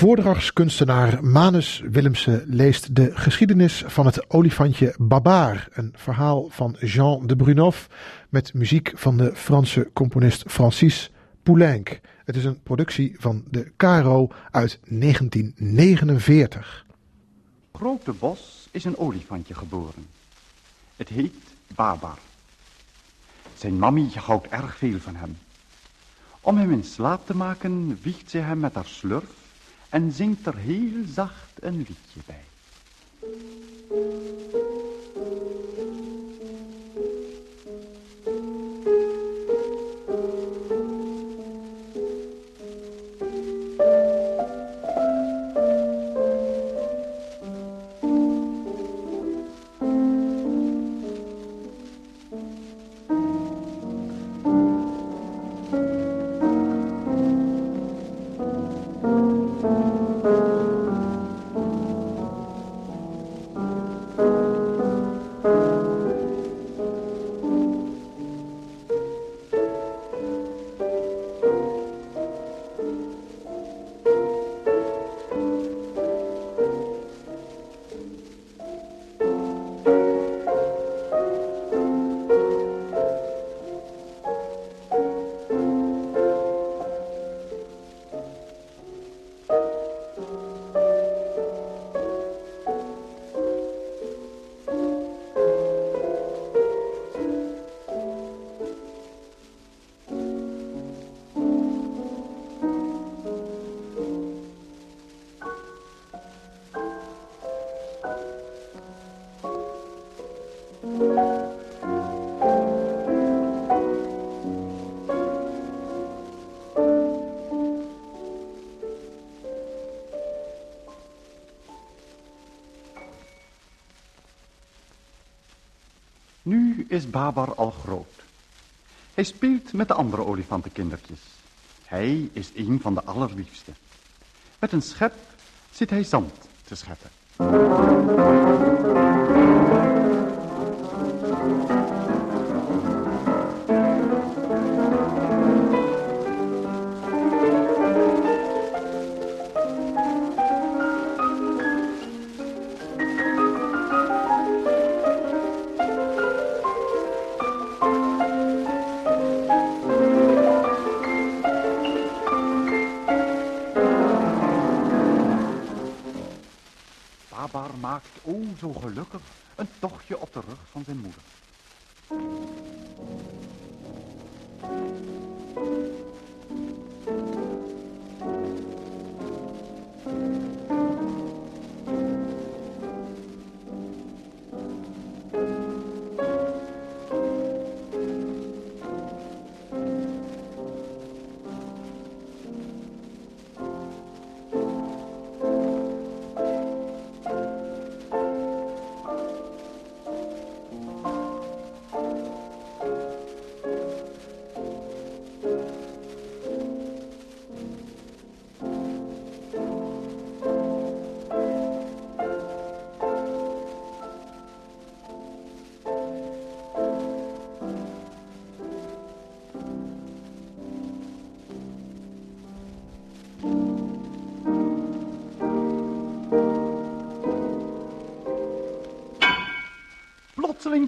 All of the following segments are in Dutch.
Voordragskunstenaar Manus Willemse leest de geschiedenis van het olifantje Babar, een verhaal van Jean de Brunhoff met muziek van de Franse componist Francis Poulenc. Het is een productie van de Caro uit 1949. Grote Bos is een olifantje geboren. Het heet Babar. Zijn mammy houdt erg veel van hem. Om hem in slaap te maken wiegt ze hem met haar slurf en zingt er heel zacht een liedje bij. Nu is Babar al groot. Hij speelt met de andere olifantenkindertjes. Hij is een van de allerliefste. Met een schep zit hij zand te scheppen. Op de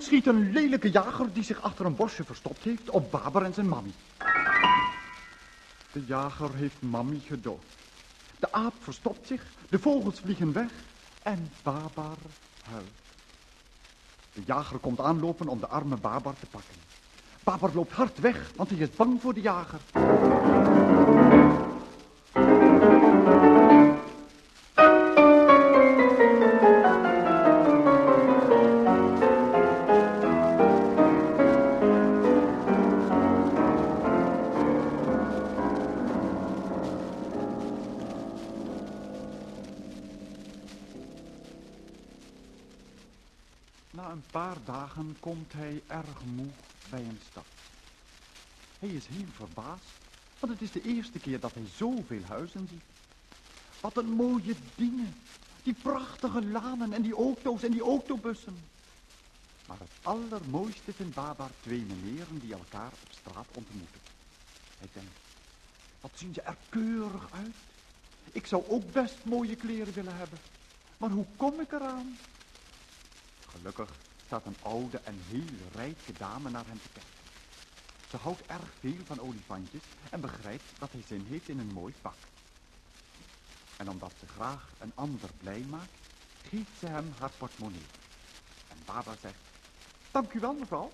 schiet een lelijke jager die zich achter een bosje verstopt heeft op Babar en zijn mammy. De jager heeft mammy gedood. De aap verstopt zich, de vogels vliegen weg en Babar huilt. De jager komt aanlopen om de arme Babar te pakken. Babar loopt hard weg, want hij is bang voor de jager. Komt hij erg moe bij een stad. Hij is heel verbaasd, want het is de eerste keer dat hij zoveel huizen ziet. Wat een mooie dingen. Die prachtige lanen en die auto's en die autobussen. Maar het allermooiste vindt Babar twee meneren die elkaar op straat ontmoeten. Hij denkt, wat zien ze er keurig uit. Ik zou ook best mooie kleren willen hebben. Maar hoe kom ik eraan? Gelukkig staat een oude en heel rijke dame naar hem te kijken. Ze houdt erg veel van olifantjes en begrijpt dat hij zin heeft in een mooi pak. En omdat ze graag een ander blij maakt, geeft ze hem haar portemonnee. En Baba zegt, dank u wel mevrouw.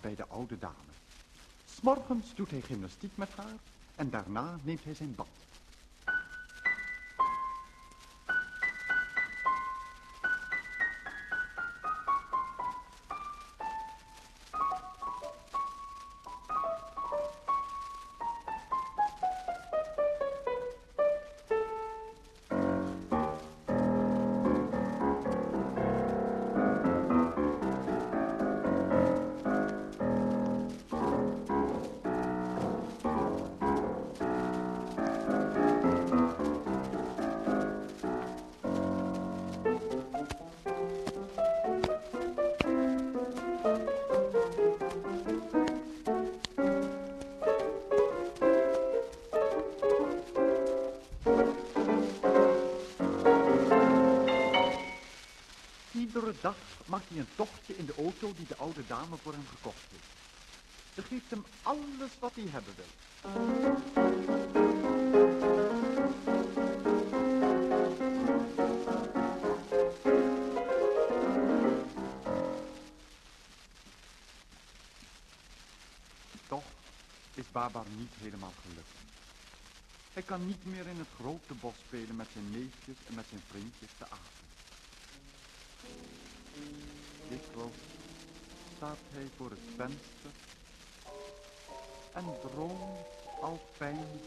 Bij de oude dame. S'morgens doet hij gymnastiek met haar en daarna neemt hij zijn bad. Maakt hij een tochtje in de auto die de oude dame voor hem gekocht heeft. Ze geeft hem alles wat hij hebben wil. Toch is Babar niet helemaal gelukkig. Hij kan niet meer in het grote bos spelen met zijn neefjes en met zijn vriendjes te apen. Staat hij voor het venster en droomt al pijnlijk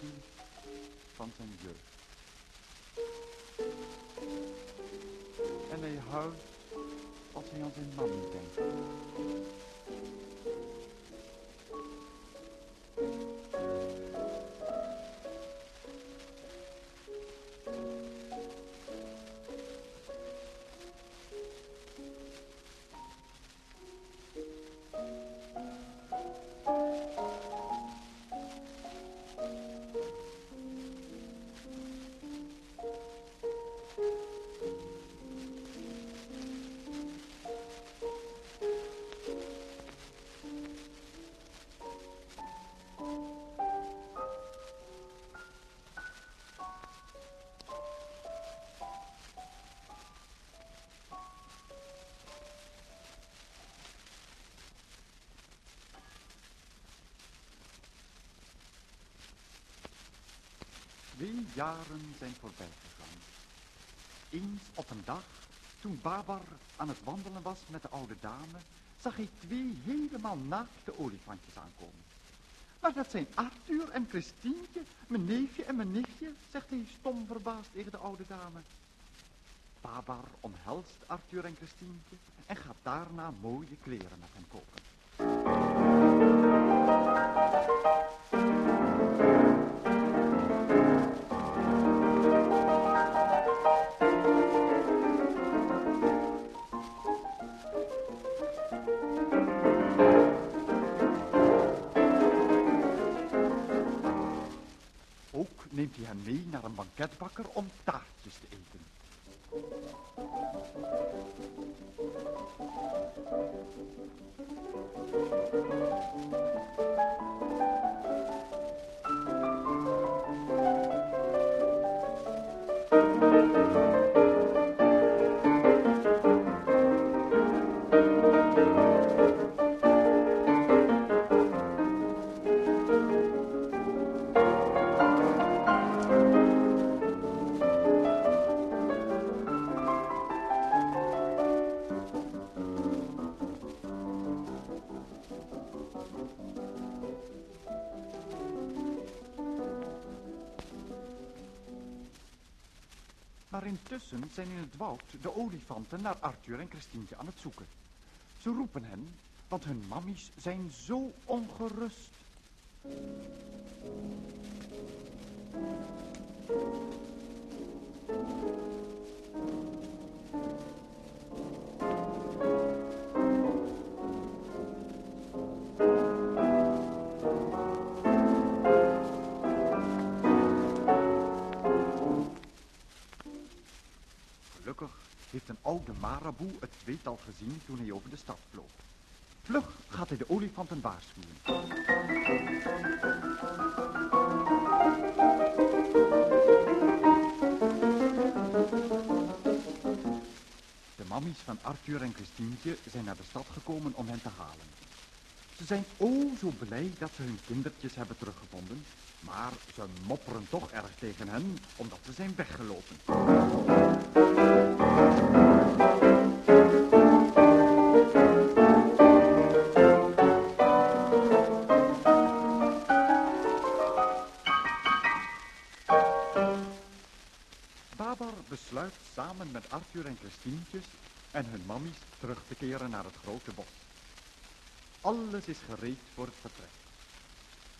van zijn jeugd. En hij huilt als hij aan zijn man denkt. Twee jaren zijn voorbij gegaan. Eens op een dag, toen Babar aan het wandelen was met de oude dame, zag hij twee helemaal naakte olifantjes aankomen. Maar dat zijn Arthur en Christientje, mijn neefje en mijn nichtje, zegt hij stom verbaasd tegen de oude dame. Babar omhelst Arthur en Christientje en gaat daarna mooie kleren met hen kopen. Neemt hij hen mee naar een banketbakker om taartjes te eten. Maar intussen zijn in het woud de olifanten naar Arthur en Christientje aan het zoeken. Ze roepen hen, want hun mammies zijn zo ongerust. Maraboe het tweetal gezien toen hij over de stad vloog. Vlug gaat hij de olifanten waarschuwen. De mammies van Arthur en Christientje zijn naar de stad gekomen om hen te halen. Ze zijn o zo blij dat ze hun kindertjes hebben teruggevonden, maar ze mopperen toch erg tegen hen omdat ze zijn weggelopen. En Christientjes en hun mammies terug te keren naar het grote bos. Alles is gereed voor het vertrek.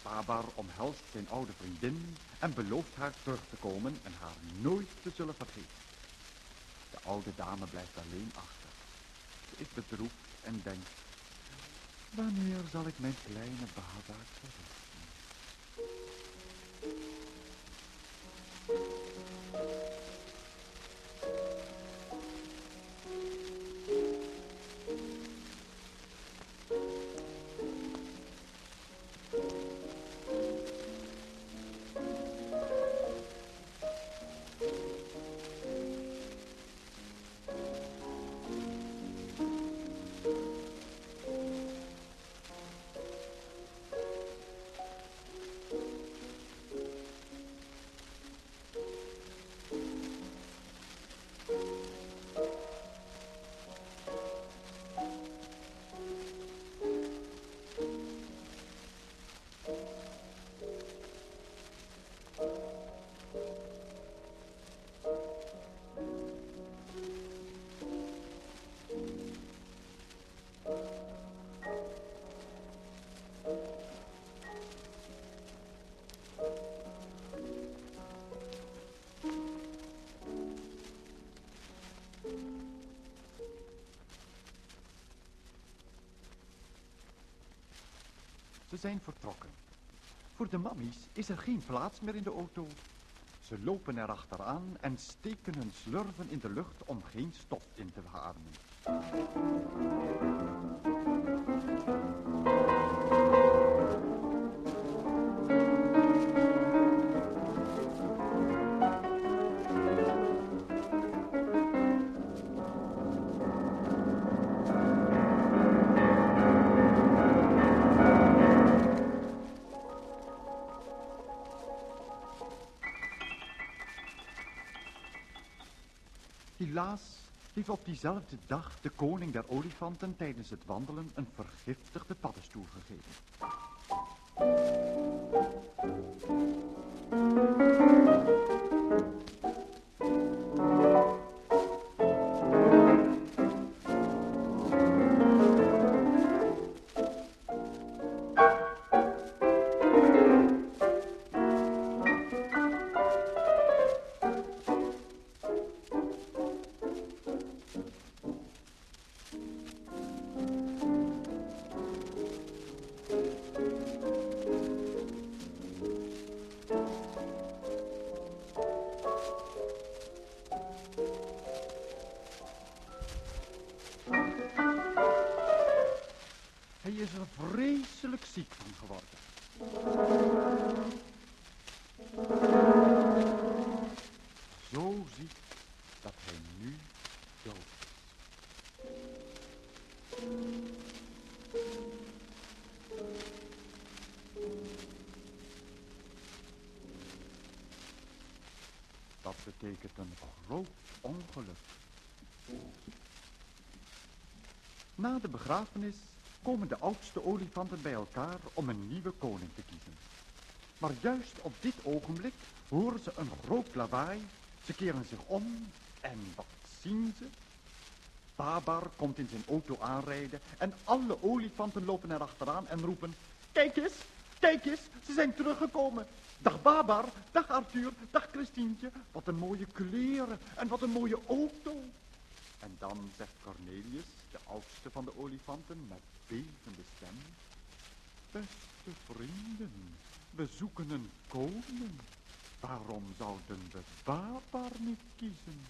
Babar omhelst zijn oude vriendin en belooft haar terug te komen en haar nooit te zullen vergeten. De oude dame blijft alleen achter. Ze is bedroefd en denkt, wanneer zal ik mijn kleine Babar vergeten? Zijn vertrokken. Voor de mammies is er geen plaats meer in de auto. Ze lopen er achteraan en steken hun slurven in de lucht om geen stof in te ademen. Heeft op diezelfde dag de koning der olifanten tijdens het wandelen een vergiftigde paddenstoel gegeten. ziek van geworden. Zo ziek dat hij nu dood is. Dat betekent een groot ongeluk. Na de begrafenis komen de oudste olifanten bij elkaar om een nieuwe koning te kiezen. Maar juist op dit ogenblik horen ze een groot lawaai. Ze keren zich om en wat zien ze? Babar komt in zijn auto aanrijden en alle olifanten lopen er achteraan en roepen... Kijk eens, kijk eens, ze zijn teruggekomen. Dag Babar, dag Arthur, dag Christientje. Wat een mooie kleren en wat een mooie auto. En dan zegt Cornelius, de oudste van de olifanten, met bevende stem. Beste vrienden, we zoeken een koning. Waarom zouden we Babar niet kiezen?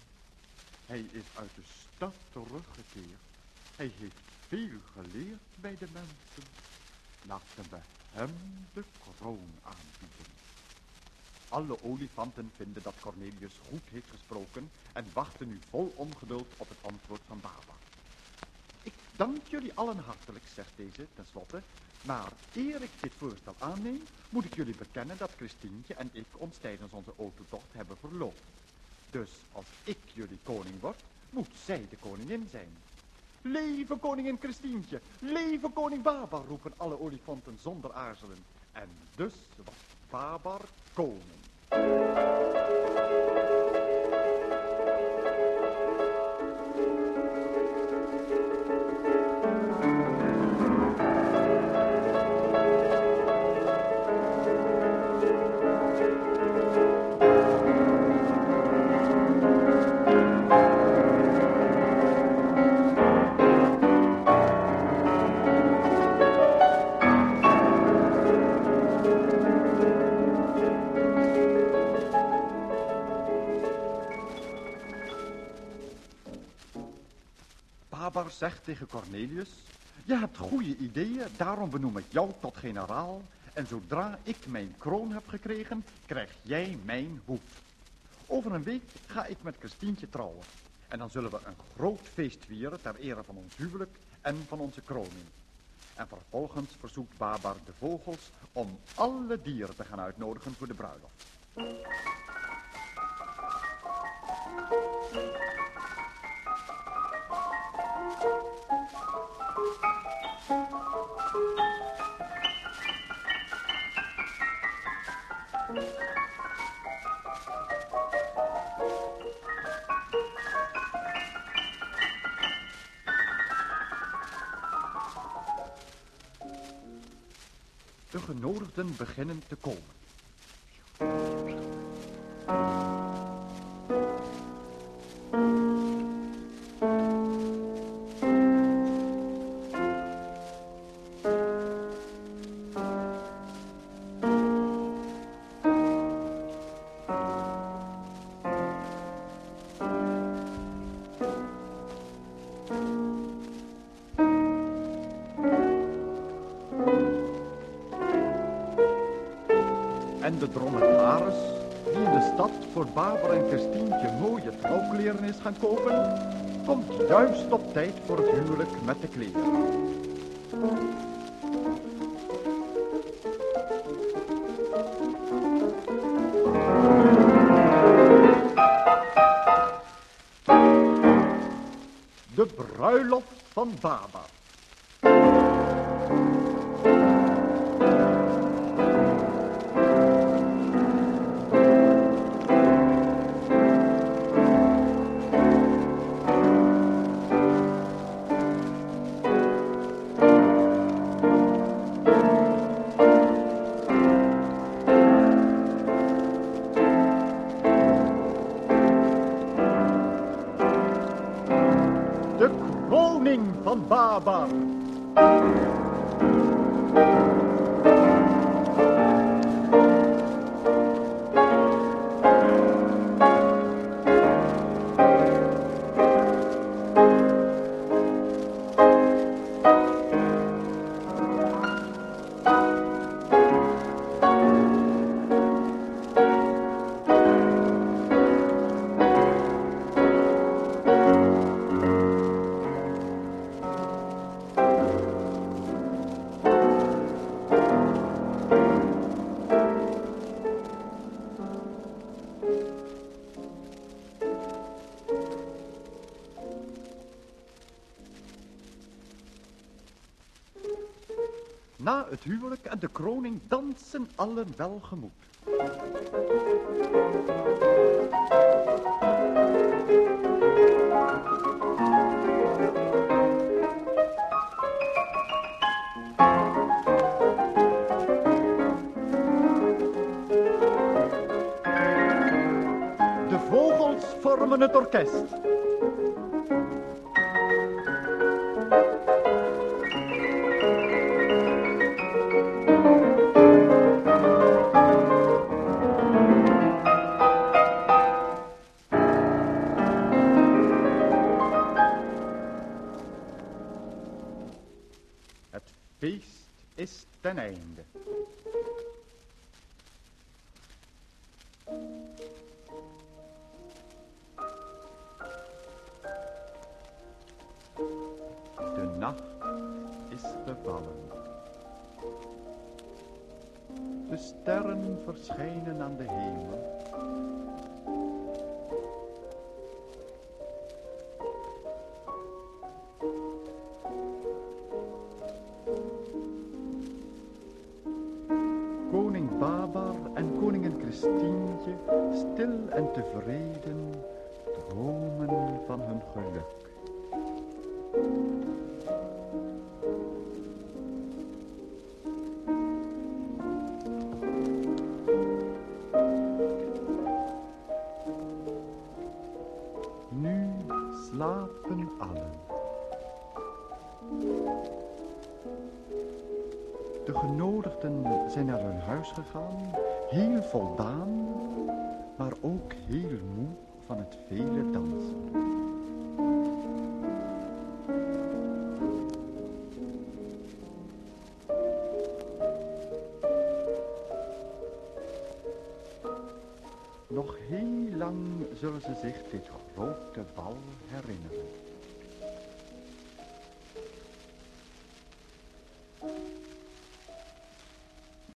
Hij is uit de stad teruggekeerd. Hij heeft veel geleerd bij de mensen. Laten we hem de kroon aanbieden. Alle olifanten vinden dat Cornelius goed heeft gesproken en wachten nu vol ongeduld op het antwoord van Baba. Ik dank jullie allen hartelijk, zegt deze tenslotte, maar eer ik dit voorstel aanneem, moet ik jullie bekennen dat Christientje en ik ons tijdens onze autotocht hebben verloofd. Dus als ik jullie koning word, moet zij de koningin zijn. Leven koningin Christientje, leven koning Babar, roepen alle olifanten zonder aarzelen. En dus was Babar koning. Zegt tegen Cornelius, je hebt goede ideeën, daarom benoem ik jou tot generaal. En zodra ik mijn kroon heb gekregen, krijg jij mijn hoed. Over een week ga ik met Christientje trouwen. En dan zullen we een groot feest vieren ter ere van ons huwelijk en van onze kroning. En vervolgens verzoekt Babar de vogels om alle dieren te gaan uitnodigen voor de bruiloft. Genodigden beginnen te komen. Drommedaris, die in de stad voor Baber en Christientje mooie trouwkleren is gaan kopen, komt juist op tijd voor het huwelijk met de kleren. De bruiloft van Babar. Kroning de kroning dansen allen welgemoed. De vogels vormen het orkest. Sterren verschijnen aan de hemel. Slapen allen. De genodigden zijn naar hun huis gegaan, heel voldaan, maar ook heel moe van het vele dansen. Nog heel lang zullen ze zich dit Hof der herin.